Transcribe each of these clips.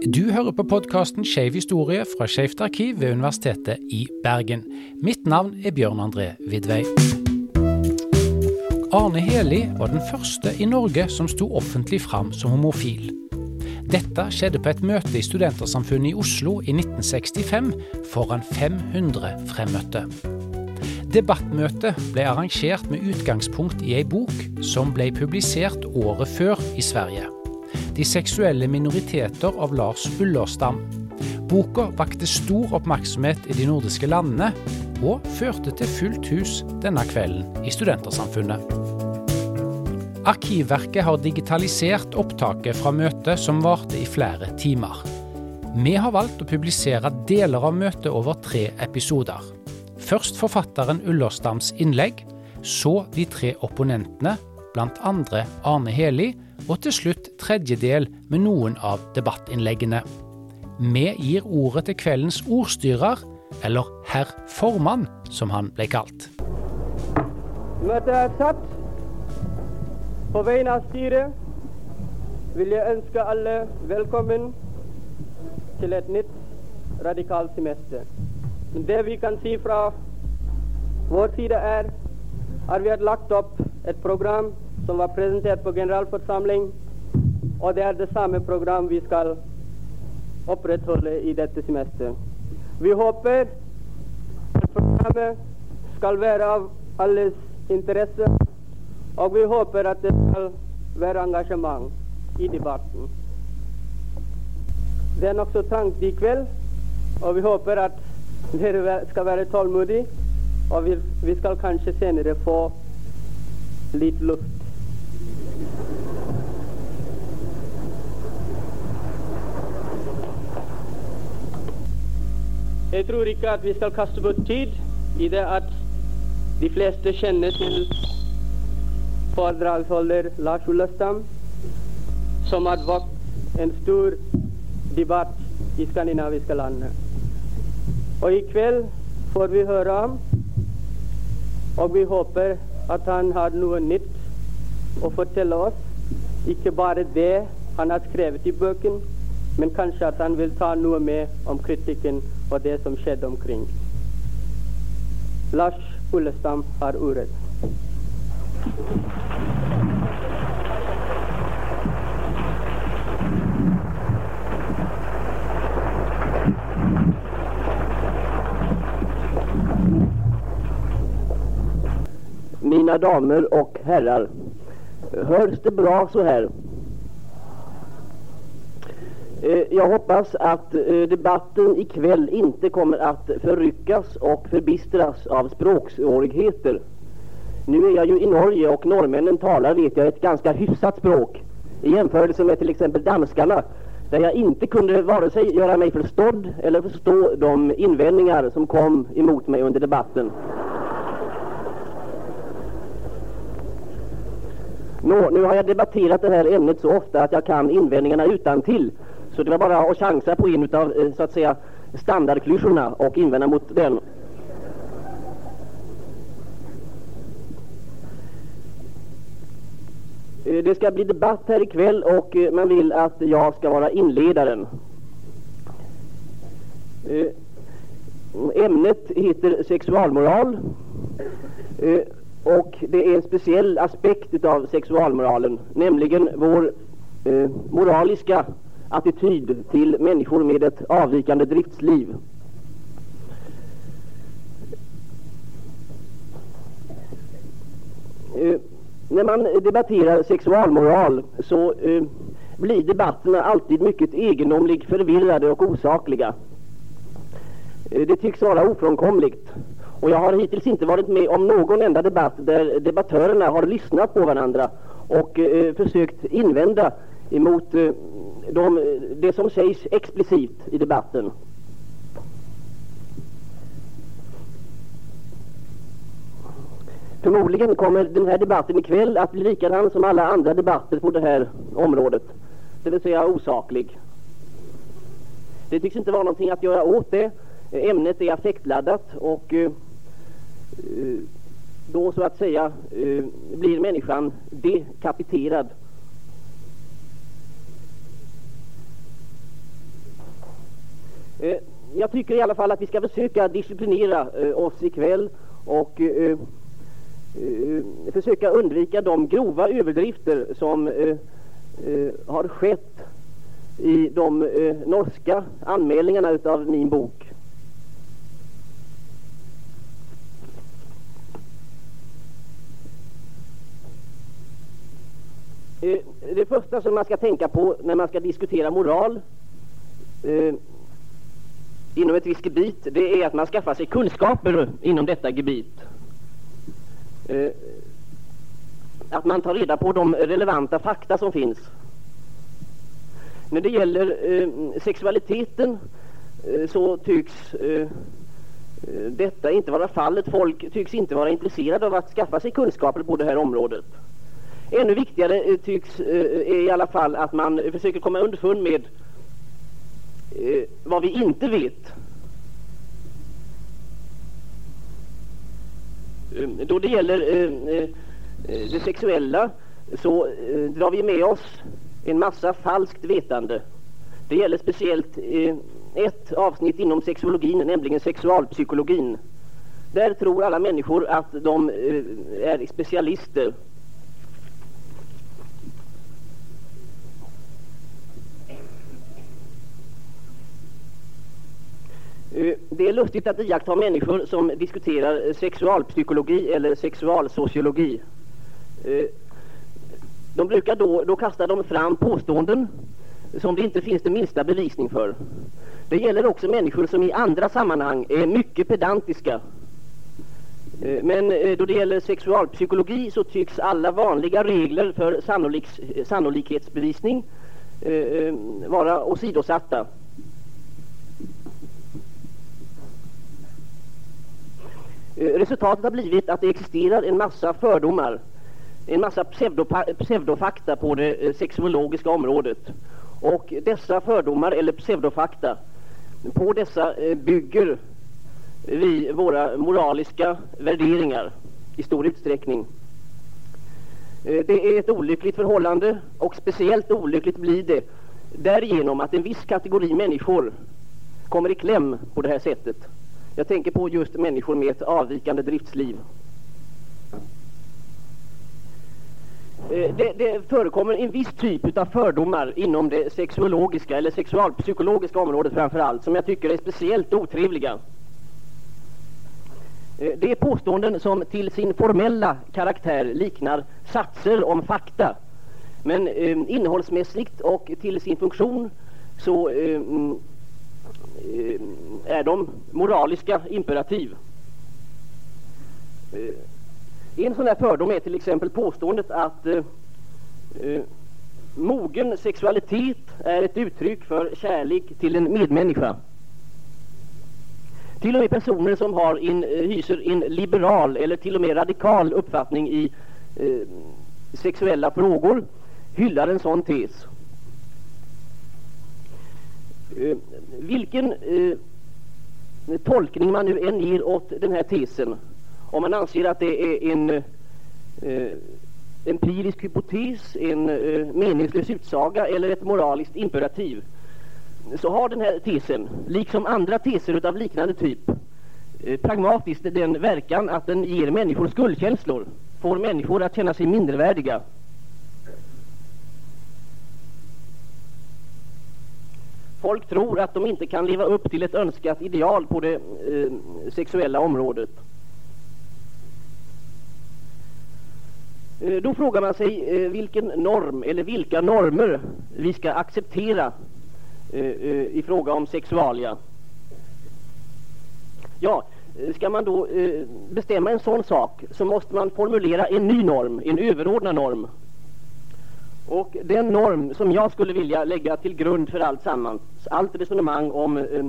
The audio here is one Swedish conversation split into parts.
Du hører på podkasten Skeiv historie fra Skeivt arkiv ved Universitetet i Bergen. Mitt navn er Bjørn André Vidvei. Arne Heli var den første i Norge som sto offentlig fram som homofil. Dette skjedde på et møte i Studentersamfunnet i Oslo i 1965 foran 500 fremmøtte. Debattmøtet ble arrangert med utgangspunkt i ei bok som ble publisert året før i Sverige. 'De seksuelle minoriteter' av Lars Ullerstam. Boka vakte stor oppmerksomhet i de nordiske landene, og førte til fullt hus denne kvelden i Studentersamfunnet. Arkivverket har digitalisert opptaket fra møtet som varte i flere timer. Vi har valgt å publisere deler av møtet over tre episoder. Først forfatteren Ullerstams innlegg, så de tre opponentene, blant andre Arne Heli, og til slutt tredje del med noen av debattinnleggene. Vi gir ordet til kveldens ordstyrer, eller herr formann, som han ble kalt. Møtet er satt. På vegne av styret vil jeg ønske alle velkommen til et nytt radikalt semester. Det vi kan si fra vår side, er at vi har lagt opp et program som var presenterat på generalförsamling och det är det samma program vi ska upprätthålla i detta semester. Vi hoppas att programmet ska vara av allas intresse och vi hoppas att det ska vara engagemang i debatten. Det är också trangt ikväll och vi hoppas att det ska vara tålmodig och vi, vi ska kanske senare få lite luft. Jag tror inte att vi ska kasta bort tid i det att de flesta känner till föredragshållare Lars Ullestam, som har vakt en stor debatt i skandinaviska länder. Och i får vi höra om och vi hoppas att han har något nytt att förtälla oss. Inte bara det han har skrivit i boken, men kanske att han vill ta något med om kritiken och det som skedde omkring. Lars Ullestam har ordet. Mina damer och herrar, hörs det bra så här? Eh, jag hoppas att eh, debatten ikväll inte kommer att förryckas och förbistras av språksvårigheter. Nu är jag ju i Norge och norrmännen talar, vet jag, ett ganska hyfsat språk i jämförelse med till exempel danskarna där jag inte kunde vare sig göra mig förstådd eller förstå de invändningar som kom emot mig under debatten. Nå, nu har jag debatterat det här ämnet så ofta att jag kan invändningarna utan till. Så det var bara att chansa på en av eh, så att säga standardklyschorna och invända mot den. Eh, det ska bli debatt här ikväll och eh, man vill att jag ska vara inledaren. Ämnet heter sexualmoral och det är en speciell aspekt av sexualmoralen, nämligen vår moraliska attityd till människor med ett avvikande driftsliv. Eh, när man debatterar sexualmoral så eh, blir debatterna alltid mycket egendomligt förvirrade och osakliga. Eh, det tycks vara ofrånkomligt. Och jag har hittills inte varit med om någon enda debatt där debattörerna har lyssnat på varandra och eh, försökt invända emot eh, de, det som sägs explicit i debatten. Förmodligen kommer den här debatten ikväll att bli likadan som alla andra debatter på det här området, det vill säga osaklig. Det tycks inte vara någonting att göra åt det. Ämnet är affektladdat och eh, eh då så att säga eh, blir människan dekapiterad Eh, jag tycker i alla fall att vi ska försöka disciplinera eh, oss ikväll och eh, försöka undvika de grova överdrifter som har skett i de norska anmälningarna utav min bok. Det första som man ska tänka på när man ska diskutera moral inom ett visst gebit, det är att man skaffar sig kunskaper inom detta gebit. Eh, att man tar reda på de relevanta fakta som finns. När det gäller eh, sexualiteten eh, så tycks eh, detta inte vara fallet. Folk tycks inte vara intresserade av att skaffa sig kunskaper på det här området. Ännu viktigare eh, tycks eh, är i alla fall att man försöker komma underfund med eh, vad vi inte vet. Ehm, då det gäller ehm, eh, det sexuella så eh, drar vi med oss en massa falskt vetande. Det gäller speciellt eh, ett avsnitt inom sexologin, nämligen sexualpsykologin. Där tror alla människor att de är specialister Eh, det är lustigt att iaktta människor som diskuterar sexualpsykologi eller sexualsociologi. Eh, de brukar då, då kasta de fram påståenden som det inte finns den minsta bevisning för. Det gäller också människor som i andra sammanhang är mycket pedantiska. Eh, men då det gäller sexualpsykologi så tycks alla vanliga regler för sannolik, sannolikhetsbevisning vara åsidosatta. Resultatet har blivit att det existerar en massa fördomar, en massa pseudofakta på det eh, sexologiska området. Och dessa fördomar eller pseudofakta, på dessa eh, bygger vi våra moraliska värderingar i stor utsträckning. Eh, det är ett olyckligt förhållande och speciellt olyckligt blir det därigenom att en viss kategori människor kommer i kläm på det här sättet. Jag tänker på just människor med ett avvikande driftsliv. Eh, det, det, förekommer en viss typ av fördomar inom det sexuologiska eller sexualpsykologiska området framför allt som jag tycker är speciellt otrevliga. Eh, det är påståenden som till sin formella karaktär liknar satser om fakta. Men eh, innehållsmässigt och till sin funktion så Eh, Eh, är de moraliska imperativ. Eh, en sån här fördom är till exempel påståendet att eh, eh, mogen sexualitet är ett uttryck för kärlek till en medmänniska. Till och med personer som har en, hyser en liberal eller till och med radikal uppfattning i eh, sexuella frågor hyllar en sån tes. Eh, vilken eh, tolkning man nu än ger åt den här tesen, om man anser att det är en eh, empirisk hypotes, en eh, meningslös utsaga eller ett moraliskt imperativ, så har den här tesen, liksom andra teser av liknande typ, eh, pragmatiskt den verkan att den ger människor skuldkänslor, får människor att känna sig mindervärdiga. Folk tror att de inte kan leva upp till ett önskat ideal på det eh, sexuella området. Eh, då frågar man sig eh, vilken norm eller vilka normer vi ska acceptera eh, eh, i fråga om sexualia. Ja, eh, ska man då eh, bestämma en sån sak så måste man formulera en ny norm, en överordnad norm och den norm som jag skulle vilja lägga till grund för allt sammans, allt resonemang om eh,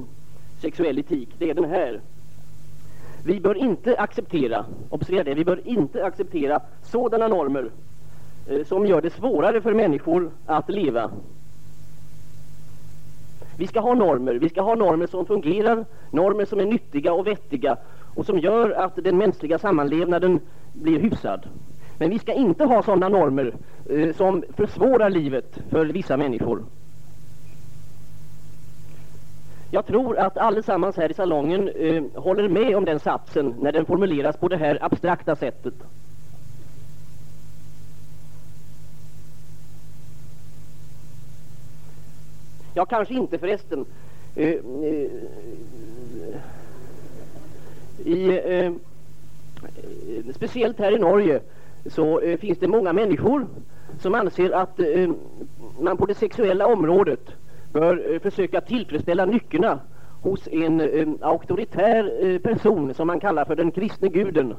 sexuell etik, det är den här. Vi bör inte acceptera, observera det, vi bör inte acceptera sådana normer eh, som gör det svårare för människor att leva. Vi ska ha normer, vi ska ha normer som fungerar, normer som är nyttiga och vettiga och som gör att den mänskliga sammanlevnaden blir hyfsad. Men vi ska inte ha sådana normer eh, som försvårar livet för vissa människor. Jag tror att allesammans här i salongen eh, håller med om den satsen när den formuleras på det här abstrakta sättet. Ja, kanske inte förresten. Eh, eh, i, eh, speciellt här i Norge så eh, finns det många människor som anser att eh, man på det sexuella området bör eh, försöka tillfredsställa nyckerna hos en eh, auktoritär eh, person som man kallar för den kristne guden.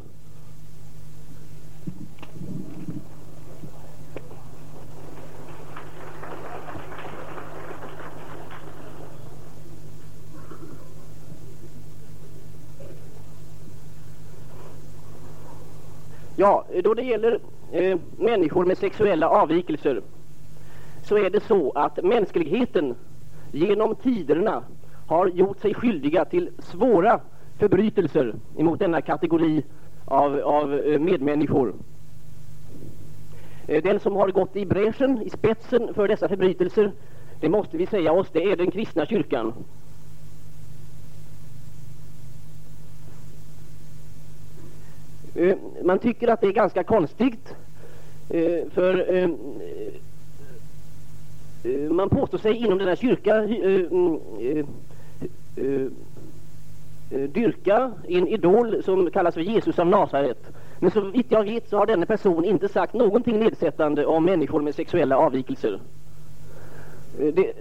Ja, då det gäller eh, människor med sexuella avvikelser så är det så att mänskligheten genom tiderna har gjort sig skyldiga till svåra förbrytelser emot denna kategori av, av eh, medmänniskor. Eh, den som har gått i bräschen, i spetsen för dessa förbrytelser, det måste vi säga oss, det är den kristna kyrkan. Eh, man tycker att det är ganska konstigt eh, för eh, eh man påstår sig inom denna kyrka mm, dyrka en idol som kallas för Jesus av Nasaret. Men så vitt jag vet så har denna person inte sagt någonting nedsättande om människor med sexuella avvikelser. Det,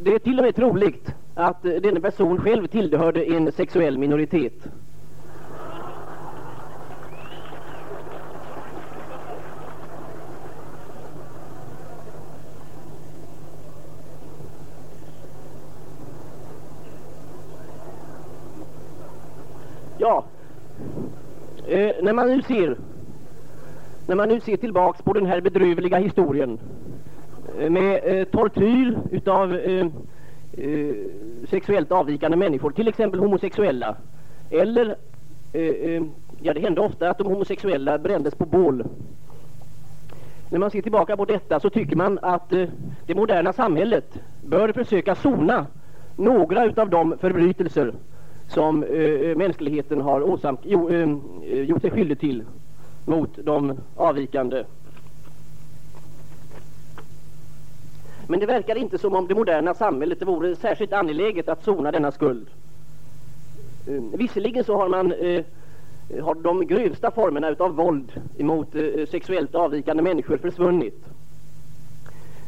det är till och med troligt att denna person själv tillhörde en sexuell minoritet. Ja, eh, när man nu ser när man nu ser tillbaks på den här bedrövliga historien eh, med eh, tortyr utav eh, eh sexuellt avvikande människor, till exempel homosexuella, eller eh, eh ja, det hände ofta att de homosexuella brändes på bål. När man ser tillbaka på detta så tycker man att eh, det moderna samhället bör försöka sona några utav de förbrytelser som eh, eh, mänskligheten har åsamt, jo, eh, gjort sig skyldig till mot de avvikande. Men det verkar inte som om det moderna samhället det vore särskilt angeläget att sona denna skuld. Eh, visserligen så har man eh, har de grövsta formerna av våld mot eh, sexuellt avvikande människor försvunnit.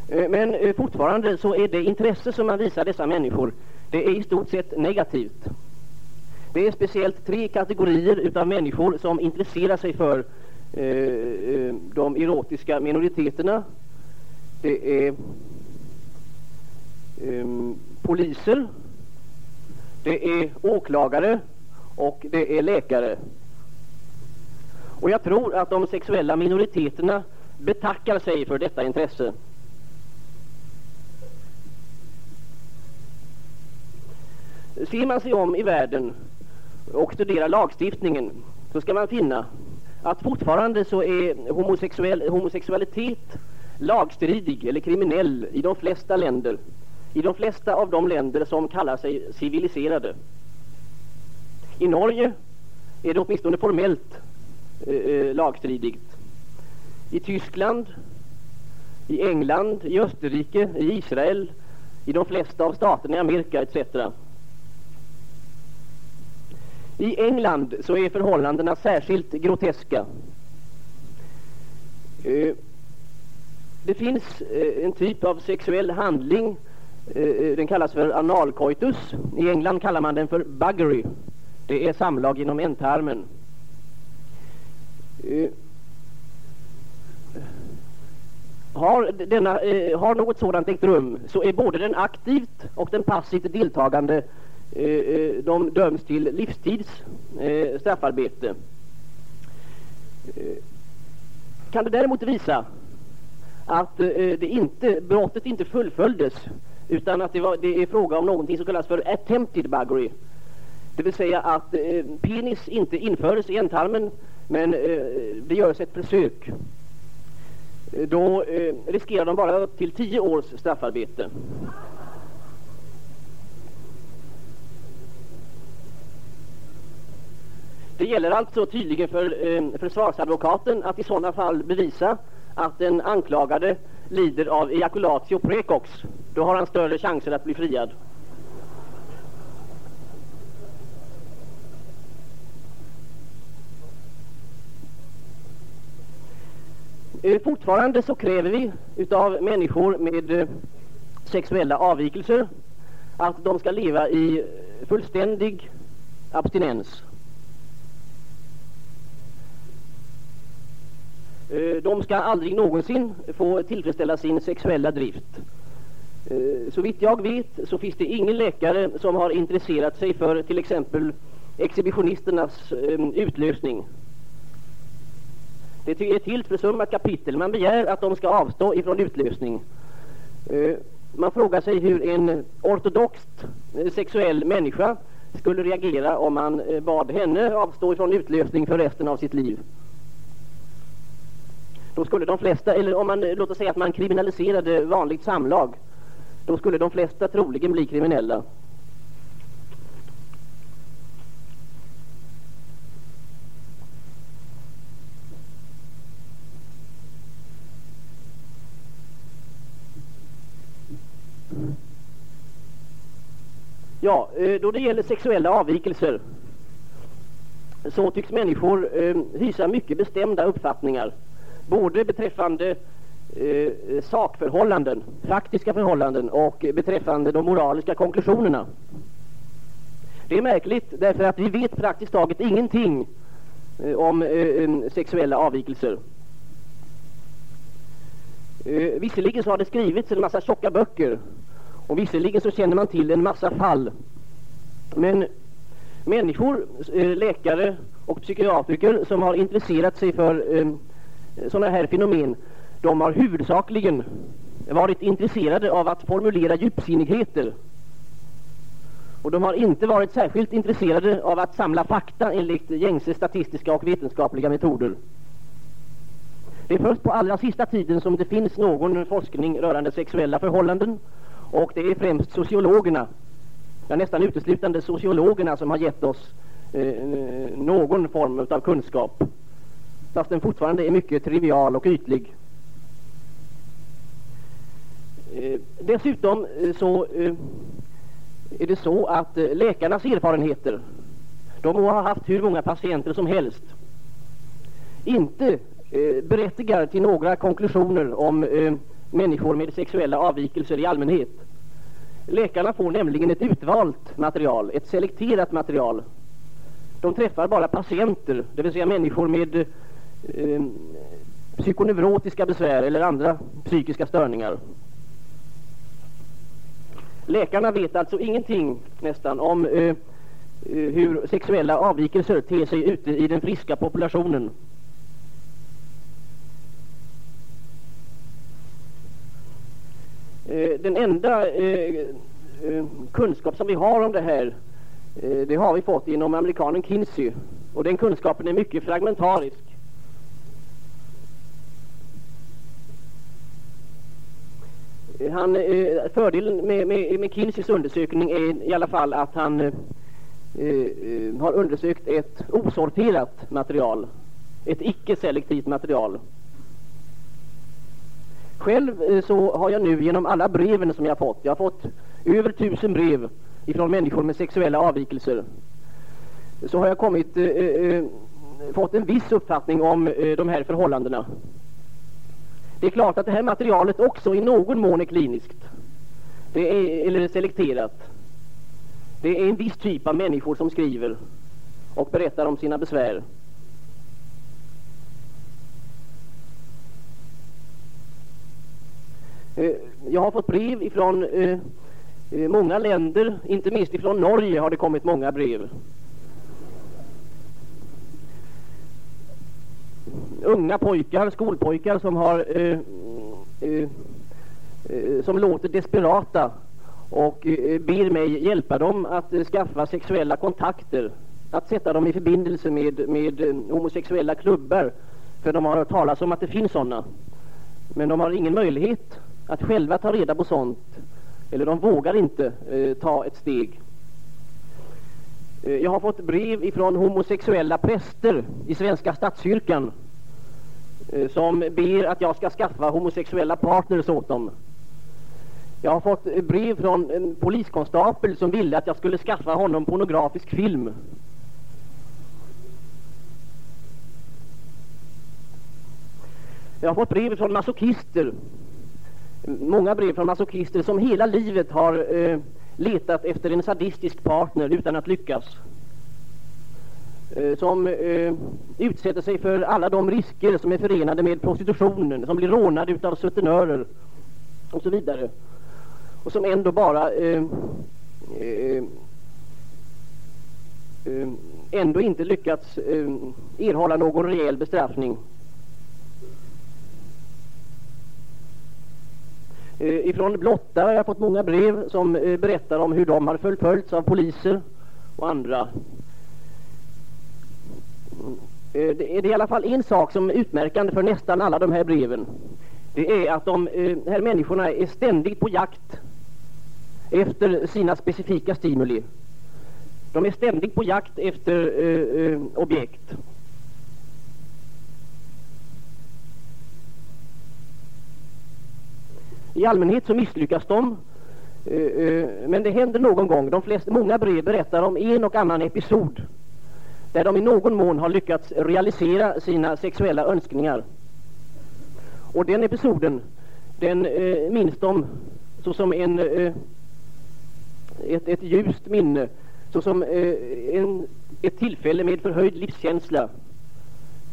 Eh, men eh, fortfarande så är det intresse som man visar dessa människor, det är i stort sett negativt. Det är speciellt tre kategorier utav människor som intresserar sig för eh, eh, de erotiska minoriteterna. Det är eh, poliser, det är åklagare och det är läkare. Och jag tror att de sexuella minoriteterna betackar sig för detta intresse. Ser man sig om i världen och studerar lagstiftningen så ska man finna att fortfarande så är homosexuell, homosexualitet lagstridig eller kriminell i de flesta länder. I de flesta av de länder som kallar sig civiliserade. I Norge är det åtminstone formellt eh, eh lagstridigt. I Tyskland, i England, i Österrike, i Israel, i de flesta av staterna i Amerika etc. I England så är förhållandena särskilt groteska. Eh, det finns eh, en typ av sexuell handling, eh, den kallas för analkoitus. I England kallar man den för buggery. Det är samlag inom ändtarmen. Har, denna, har något sådant ägt rum så är både den aktivt och den passivt deltagande Eh, eh, de döms till livstids eh, straffarbete. Eh, kan det däremot visa att det inte, brottet inte fullföljdes utan att det, var, det är fråga om någonting som kallas för attempted buggery. Det vill säga att penis inte införes i ändtarmen men det görs ett försök. Då riskerar de bara upp till tio års straffarbete. Det gäller alltså tydligen för eh, försvarsadvokaten att i sådana fall bevisa att den anklagade lider av ejaculatio precox. Då har han större chanser att bli friad. Eh, fortfarande så kräver vi utav människor med eh, sexuella avvikelser att de ska leva i fullständig abstinens. Eh, de ska aldrig någonsin få tillfredsställa sin sexuella drift. Eh, så vitt jag vet så finns det ingen läkare som har intresserat sig för till exempel exhibitionisternas ehm, utlösning. Det är ett helt försummat kapitel. Man begär att de ska avstå ifrån utlösning. Eh, man frågar sig hur en ortodoxt sexuell människa skulle reagera om man bad henne avstå ifrån utlösning för resten av sitt liv. Då skulle de flesta, eller om man låt oss säga att man kriminaliserade vanligt samlag, då skulle de flesta troligen bli kriminella. Ja, eh, då det gäller sexuella avvikelser så tycks människor eh, hysa mycket bestämda uppfattningar både beträffande eh, sakförhållanden, faktiska förhållanden och beträffande de moraliska konklusionerna. Det är märkligt därför att vi vet praktiskt taget ingenting eh, om eh, sexuella avvikelser. Eh, visserligen så har det skrivits en massa tjocka böcker och visserligen så känner man till en massa fall. Men människor, eh, läkare och psykiatriker som har intresserat sig för eh, sådana här fenomen, de har huvudsakligen varit intresserade av att formulera djupsinnigheter. Och de har inte varit särskilt intresserade av att samla fakta enligt gängse statistiska och vetenskapliga metoder. Det är först på allra sista tiden som det finns någon forskning rörande sexuella förhållanden och det är främst sociologerna, ja nästan uteslutande sociologerna som har gett oss eh, eh någon form av kunskap. Fast den fortfarande är mycket trivial och ytlig. Eh, dessutom eh, så eh, är det så att läkarnas erfarenheter, de må ha haft hur många patienter som helst, inte berättigar till några konklusioner om människor med sexuella avvikelser i allmänhet. Läkarna får nämligen ett utvalt material, ett selekterat material. De träffar bara patienter, det vill säga människor med eh, psykoneurotiska besvär eller andra psykiska störningar. Läkarna vet alltså ingenting nästan om eh, eh, hur sexuella avvikelser ter sig ute i den friska populationen. Eh, den enda eh, eh, kunskap som vi har om det här eh, det har vi fått inom amerikanen Kinsey och den kunskapen är mycket fragmentarisk. Han, eh, fördelen med, med, med Kinseys undersökning är i alla fall att han eh, eh, har undersökt ett osorterat material, ett icke-selektivt material. Själv eh, så har jag nu genom alla breven som jag fått, jag har fått över tusen brev ifrån människor med sexuella avvikelser, så har jag kommit, eh, eh, fått en viss uppfattning om eh, de här förhållandena. Det är klart att det här materialet också i någon mån är kliniskt, det är, eller selekterat. Det är en viss typ av människor som skriver och berättar om sina besvär. Eh, jag har fått brev ifrån eh, eh, många länder, inte minst ifrån Norge har det kommit många brev. Unga pojkar, skolpojkar som har eh, eh, eh, som låter desperata och eh, ber mig hjälpa dem att eh, skaffa sexuella kontakter, att sätta dem i förbindelse med, med eh, homosexuella klubbar, för de har hört talas om att det finns sådana. Men de har ingen möjlighet att själva ta reda på sånt eller de vågar inte eh, ta ett steg. Jag har fått brev ifrån homosexuella präster i Svenska statskyrkan Eh, som ber att jag ska skaffa homosexuella partners åt dem. Jag har fått brev från en poliskonstapel som ville att jag skulle skaffa honom pornografisk film. Jag har fått brev från masochister, många brev från masochister som hela livet har eh, letat efter en sadistisk partner utan att lyckas. Eh, som eh, utsätter sig för alla de risker som är förenade med prostitutionen, som blir rånade utav sutenörer och så vidare. Och som ändå bara eh, eh, eh ändå inte lyckats eh, erhålla någon rejäl bestraffning. Eh, ifrån Blotta har jag fått många brev som eh, berättar om hur de har förföljts av poliser och andra. Eh, det är i alla fall en sak som är utmärkande för nästan alla de här breven. Det är att de eh, här människorna är ständigt på jakt efter sina specifika stimuli. De är ständigt på jakt efter eh, objekt. I allmänhet så misslyckas de. Men det händer någon gång. De flesta, många brev berättar om en och annan episod där de i någon mån har lyckats realisera sina sexuella önskningar. Och den episoden, den eh, minns de såsom en, eh, ett, ett ljust minne, såsom eh, en, ett tillfälle med förhöjd livskänsla.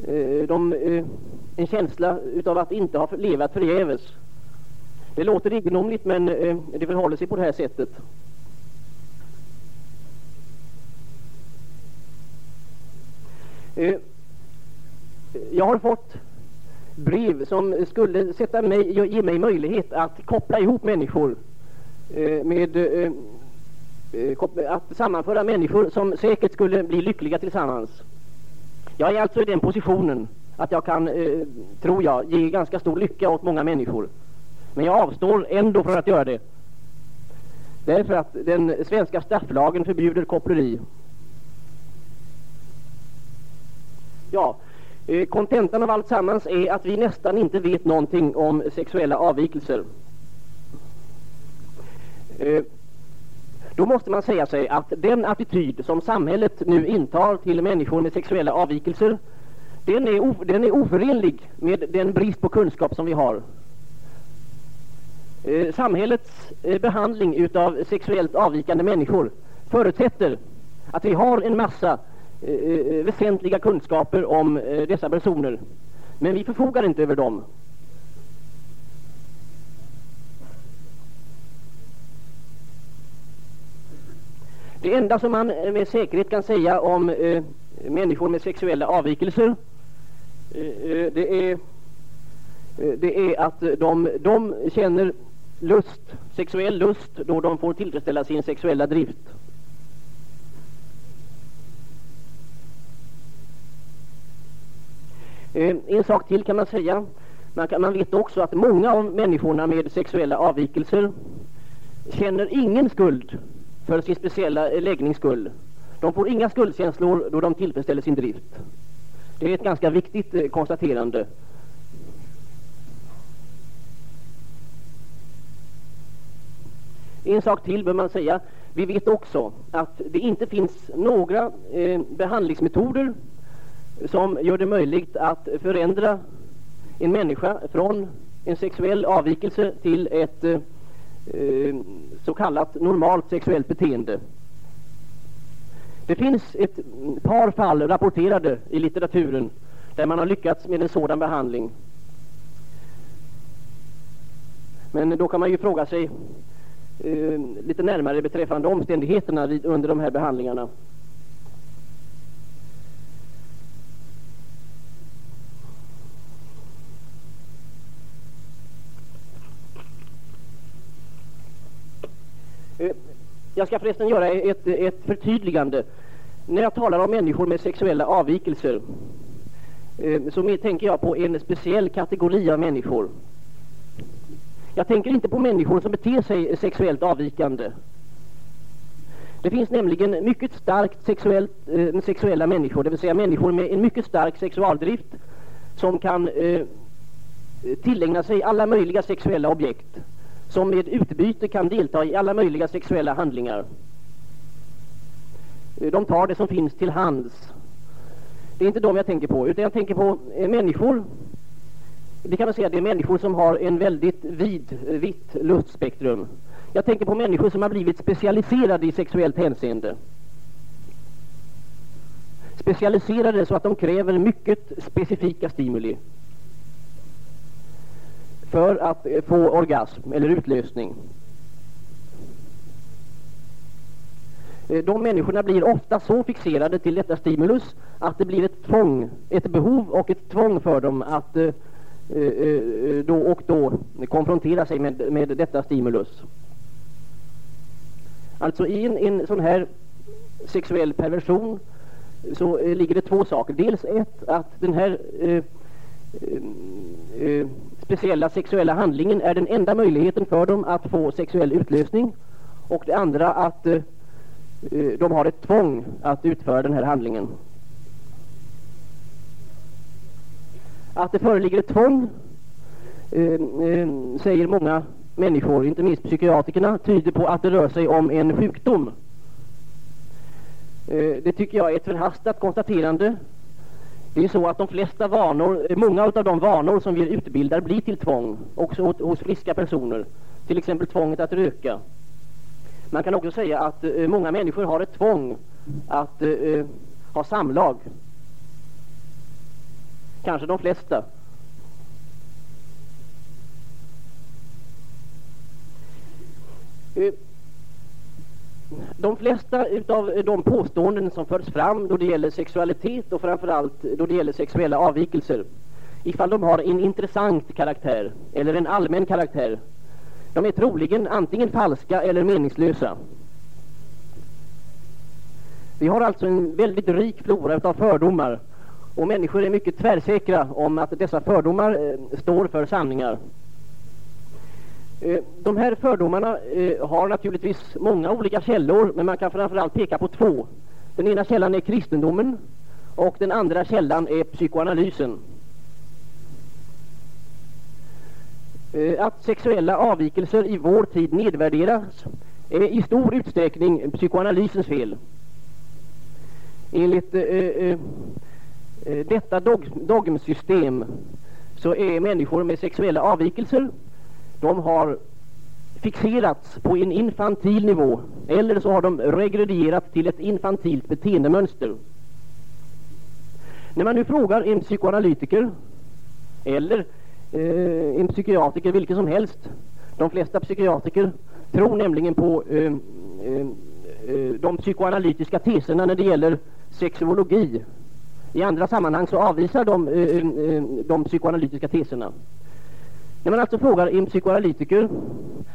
Eh, de, eh, en känsla utav att inte ha levat förgäves. Det låter egendomligt men eh, det förhåller sig på det här sättet. Eh, jag har fått brev som skulle sätta mig, ge mig möjlighet att koppla ihop människor eh, med eh, eh att sammanföra människor som säkert skulle bli lyckliga tillsammans. Jag är alltså i den positionen att jag kan, eh, tror jag, ge ganska stor lycka åt många människor. Men jag avstår ändå från att göra det. Därför att den svenska strafflagen förbjuder koppleri. Ja, eh, kontentan av allt sammans är att vi nästan inte vet någonting om sexuella avvikelser. Eh, då måste man säga sig att den attityd som samhället nu intar till människor med sexuella avvikelser den är, den är oförenlig med den brist på kunskap som vi har. Eh, samhällets eh, behandling av sexuellt avvikande människor förutsätter att vi har en massa Eh, eh, väsentliga kunskaper om eh, dessa personer. Men vi förfogar inte över dem. Det enda som man med säkerhet kan säga om eh, människor med sexuella avvikelser eh, det, är, det är att de, de känner lust, sexuell lust då de får tillfredsställa sin sexuella drift. Eh, en sak till kan man säga. Man, kan, man vet också att många av människorna med sexuella avvikelser känner ingen skuld för sin speciella eh, läggningsskull. De får inga skuldkänslor då de tillfredsställer sin drift. Det är ett ganska viktigt eh, konstaterande. En sak till bör man säga. Vi vet också att det inte finns några eh, behandlingsmetoder som gör det möjligt att förändra en människa från en sexuell avvikelse till ett eh, eh, så kallat normalt sexuellt beteende. Det finns ett par fall rapporterade i litteraturen där man har lyckats med en sådan behandling. Men då kan man ju fråga sig eh, lite närmare beträffande omständigheterna vid, under de här behandlingarna. Eh, jag ska förresten göra ett, ett förtydligande. När jag talar om människor med sexuella avvikelser eh, så tänker jag på en speciell kategori av människor. Jag tänker inte på människor som beter sig sexuellt avvikande. Det finns nämligen mycket starkt sexuellt, eh, sexuella människor, det vill säga människor med en mycket stark sexualdrift som kan eh, tillägna sig alla möjliga sexuella objekt, som med utbyte kan delta i alla möjliga sexuella handlingar. De tar det som finns till hands. Det är inte dem jag tänker på, utan jag tänker på eh, människor det kan man säga, det är människor som har en väldigt vid, eh, vitt lustspektrum. Jag tänker på människor som har blivit specialiserade i sexuellt hänseende. Specialiserade så att de kräver mycket specifika stimuli för att få orgasm eller utlösning. Eh, de människorna blir ofta så fixerade till detta stimulus att det blir ett tvång, ett behov och ett tvång för dem att eh, eh, då och då konfrontera sig med, med detta stimulus. Alltså i en, en sån här sexuell perversion så ligger det två saker. Dels ett, att den här eh, eh, speciella sexuella handlingen är den enda möjligheten för dem att få sexuell utlösning. Och det andra att eh, eh de har ett tvång att utföra den här handlingen. Att det föreligger ett tvång, eh, eh, säger många människor, inte minst psykiatrikerna, tyder på att det rör sig om en sjukdom. Eh, det tycker jag är ett förhastat konstaterande. Det är så att de flesta vanor, många av de vanor som vi utbildar blir till tvång, också hos friska personer. Till exempel tvånget att röka. Man kan också säga att eh, många människor har ett tvång att eh, eh, ha samlag. Kanske de flesta. Uh, de flesta av de påståenden som förs fram då det gäller sexualitet och framförallt då det gäller sexuella avvikelser, ifall de har en intressant karaktär eller en allmän karaktär, de är troligen antingen falska eller meningslösa. Vi har alltså en väldigt rik flora av fördomar och människor är mycket tvärsäkra om att dessa fördomar eh, står för sanningar. Eh, de här fördomarna eh, har naturligtvis många olika källor, men man kan framförallt peka på två. Den ena källan är kristendomen och den andra källan är psykoanalysen. Eh, att sexuella avvikelser i vår tid nedvärderas är i stor utsträckning psykoanalysens fel. Enligt detta dogmsystem så är människor med sexuella avvikelser de har fixerats på en infantil nivå eller så har de regredierat till ett infantilt beteendemönster. När man nu frågar en psykoanalytiker eller eh, en psykiatriker vilken som helst, de flesta psykiatriker tror nämligen på eh, eh, eh de psykoanalytiska teserna när det gäller sexuologi. I andra sammanhang så avvisar de eh, eh, de psykoanalytiska teserna. När man alltså frågar en psykoanalytiker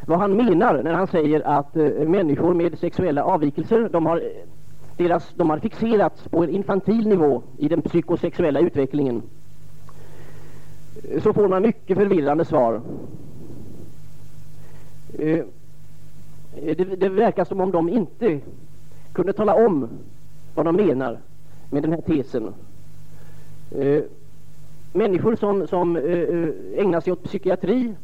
vad han menar när han säger att eh, människor med sexuella avvikelser, de har, eh, deras, de har fixerats på en infantil nivå i den psykosexuella utvecklingen, så får man mycket förvirrande svar. Eh, eh det, det verkar som om de inte kunde tala om vad de menar med den här tesen. Eh, människor som, som eh, eh, ägnar sig åt psykiatri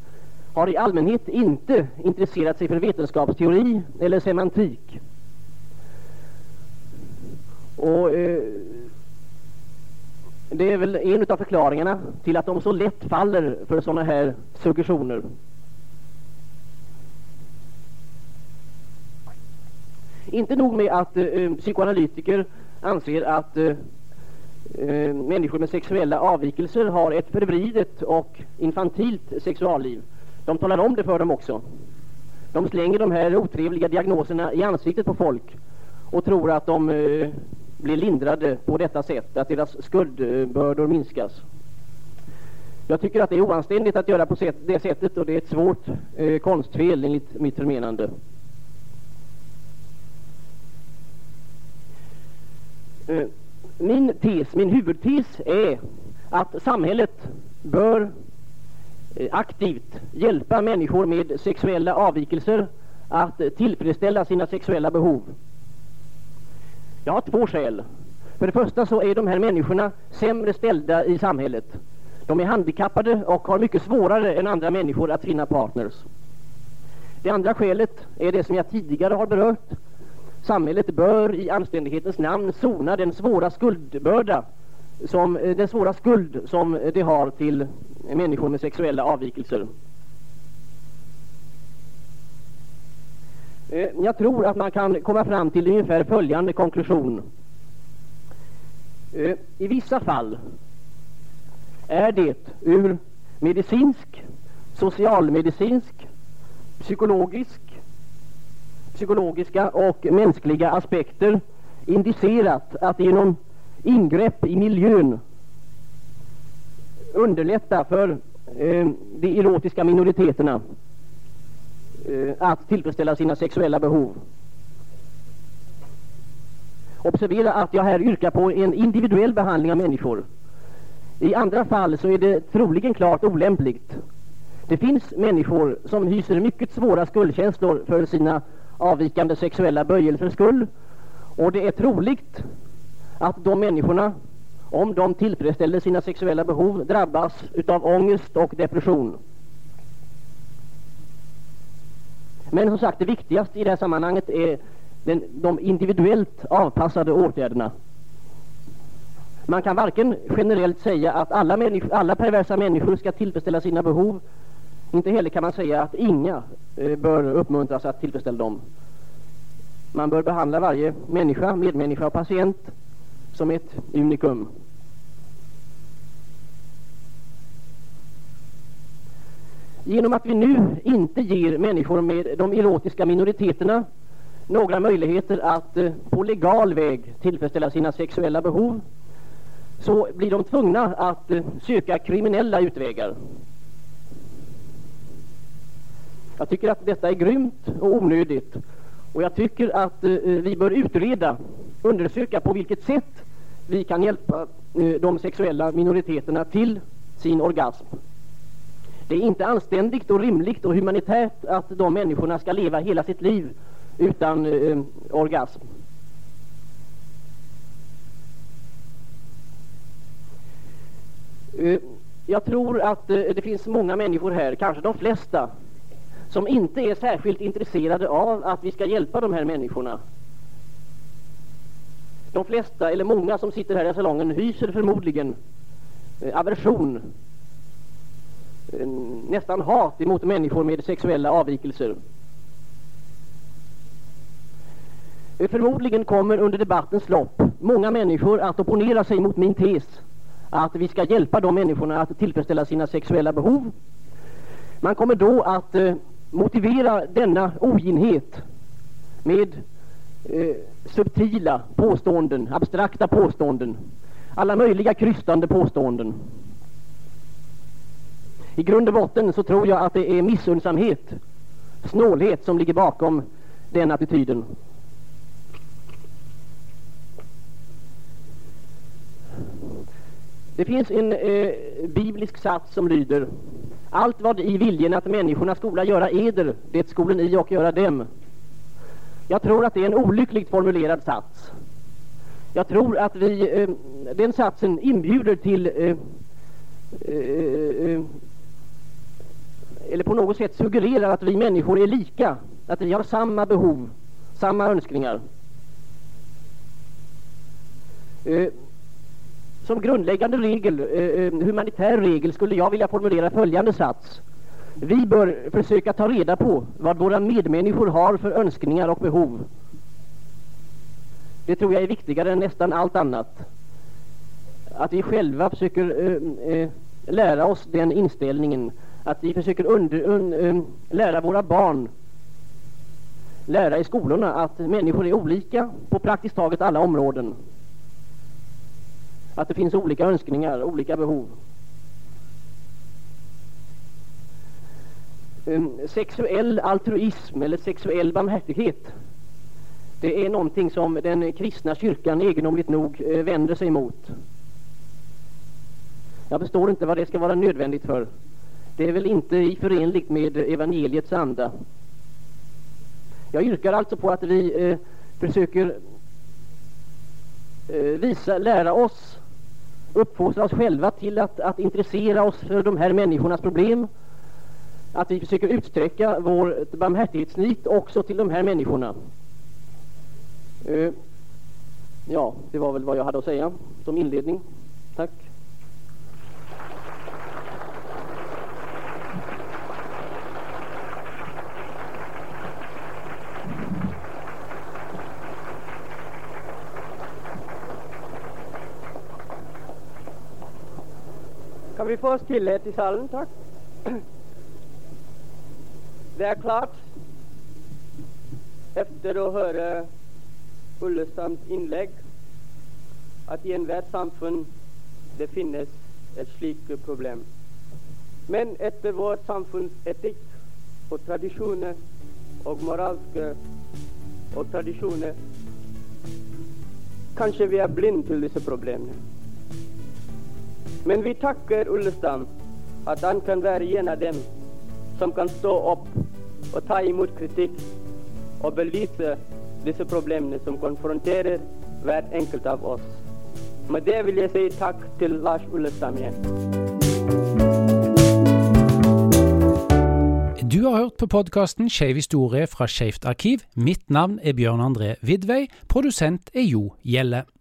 har i allmänhet inte intresserat sig för vetenskapsteori eller semantik. Och eh, det är väl en av förklaringarna till att de så lätt faller för sådana här suggestioner. Inte nog med att eh, eh psykoanalytiker anser att eh, Eh, människor med sexuella avvikelser har ett förvridet och infantilt sexualliv. De talar om det för dem också. De slänger de här otrevliga diagnoserna i ansiktet på folk och tror att de eh, blir lindrade på detta sätt, att deras skuldbördor minskas. Jag tycker att det är oanständigt att göra på det sättet och det är ett svårt eh, konstfel enligt mitt förmenande. Eh, min tes, min huvudtes är att samhället bör eh, aktivt hjälpa människor med sexuella avvikelser att tillfredsställa sina sexuella behov. Jag har två skäl. För det första så är de här människorna sämre ställda i samhället. De är handikappade och har mycket svårare än andra människor att finna partners. Det andra skälet är det som jag tidigare har berört. Samhället bör i anständighetens namn sona den svåra skuldbörda som, eh, den svåra skuld som det har till människor med sexuella avvikelser. Eh, jag tror att man kan komma fram till ungefär följande konklusion. Eh, I vissa fall är det ur medicinsk, socialmedicinsk, psykologisk, psykologiska och mänskliga aspekter indicerat att genom ingrepp i miljön underlätta för eh, de erotiska minoriteterna eh, att tillfredsställa sina sexuella behov. Observera att jag här yrkar på en individuell behandling av människor. I andra fall så är det troligen klart olämpligt. Det finns människor som hyser mycket svåra skuldkänslor för sina avvikande sexuella böjelsers skull och det är troligt att de människorna, om de tillfredsställer sina sexuella behov, drabbas utav ångest och depression. Men som sagt, det viktigaste i det här sammanhanget är den, de individuellt avpassade åtgärderna. Man kan varken generellt säga att alla, alla perversa människor ska tillfredsställa sina behov, inte heller kan man säga att inga eh, bör uppmuntras att tillfredsställa dem. Man bör behandla varje människa, medmänniska och patient som ett unikum. Genom att vi nu inte ger människor med de erotiska minoriteterna några möjligheter att eh, på legal väg tillfredsställa sina sexuella behov så blir de tvungna att eh, söka kriminella utvägar. Jag tycker att detta är grymt och onödigt och jag tycker att eh, eh vi bör utreda, undersöka på vilket sätt vi kan hjälpa eh, de sexuella minoriteterna till sin orgasm. Det är inte anständigt och rimligt och humanitärt att de människorna ska leva hela sitt liv utan eh, eh orgasm. Jag tror att det finns många människor här, kanske de flesta, som inte är särskilt intresserade av att vi ska hjälpa de här människorna. De flesta, eller många som sitter här i salongen, hyser förmodligen eh, aversion, eh, nästan hat emot människor med sexuella avvikelser. Eh, förmodligen kommer under debattens lopp många människor att opponera sig mot min tes att vi ska hjälpa de människorna att tillfredsställa sina sexuella behov. Man kommer då att motivera denna oginhet med eh, subtila påståenden, abstrakta påståenden, alla möjliga krystande påståenden. I grund och botten så tror jag att det är missundsamhet, snålhet som ligger bakom den attityden. Det finns en eh, biblisk sats som lyder allt vad i viljen att människorna skola göra eder, det skolen i och göra dem. Jag tror att det är en olyckligt formulerad sats. Jag tror att vi, eh, den satsen inbjuder till eh, eh, eh eller på något sätt suggererar att vi människor är lika, att vi har samma behov, samma önskningar. Eh, som grundläggande regel, eh, eh, humanitär regel, skulle jag vilja formulera följande sats. Vi bör försöka ta reda på vad våra medmänniskor har för önskningar och behov. Det tror jag är viktigare än nästan allt annat. Att vi själva försöker eh, eh, lära oss den inställningen. Att vi försöker under, un, eh, lära våra barn, lära i skolorna att människor är olika på praktiskt taget alla områden att det finns olika önskningar, olika behov. Ehm, sexuell altruism eller sexuell barmhärtighet det är någonting som den kristna kyrkan egendomligt nog eh, vänder sig emot. Jag förstår inte vad det ska vara nödvändigt för. Det är väl inte förenligt med evangeliets anda. Jag yrkar alltså på att vi eh, försöker eh, visa, lära oss, uppfostra oss själva till att, att intressera oss för de här människornas problem. Att vi försöker utsträcka vår barmhärtighetsnit också till de här människorna. Eh, ja, det var väl vad jag hade att säga som inledning. Tack. Kan vi få stillhet eh, i salen, tack? Det är klart, efter att höra Ullestams inlägg, att i enhver världssamfund det finnes ett slikt problem. Men efter vårt samfunds etik och traditioner och moralska och traditioner kanske vi är blind till dessa problem. Men vi tackar Ullestam att han kan vara en av dem som kan stå upp och ta emot kritik och belysa dessa problem som konfronterar var enkelt av oss. Med det vill jag säga tack till Lars Ullestam igen. Du har hørt på podkasten Skeiv historie fra Skeivt arkiv. Mitt navn er Bjørn André Vidvei. Produsent er Jo Gjelle.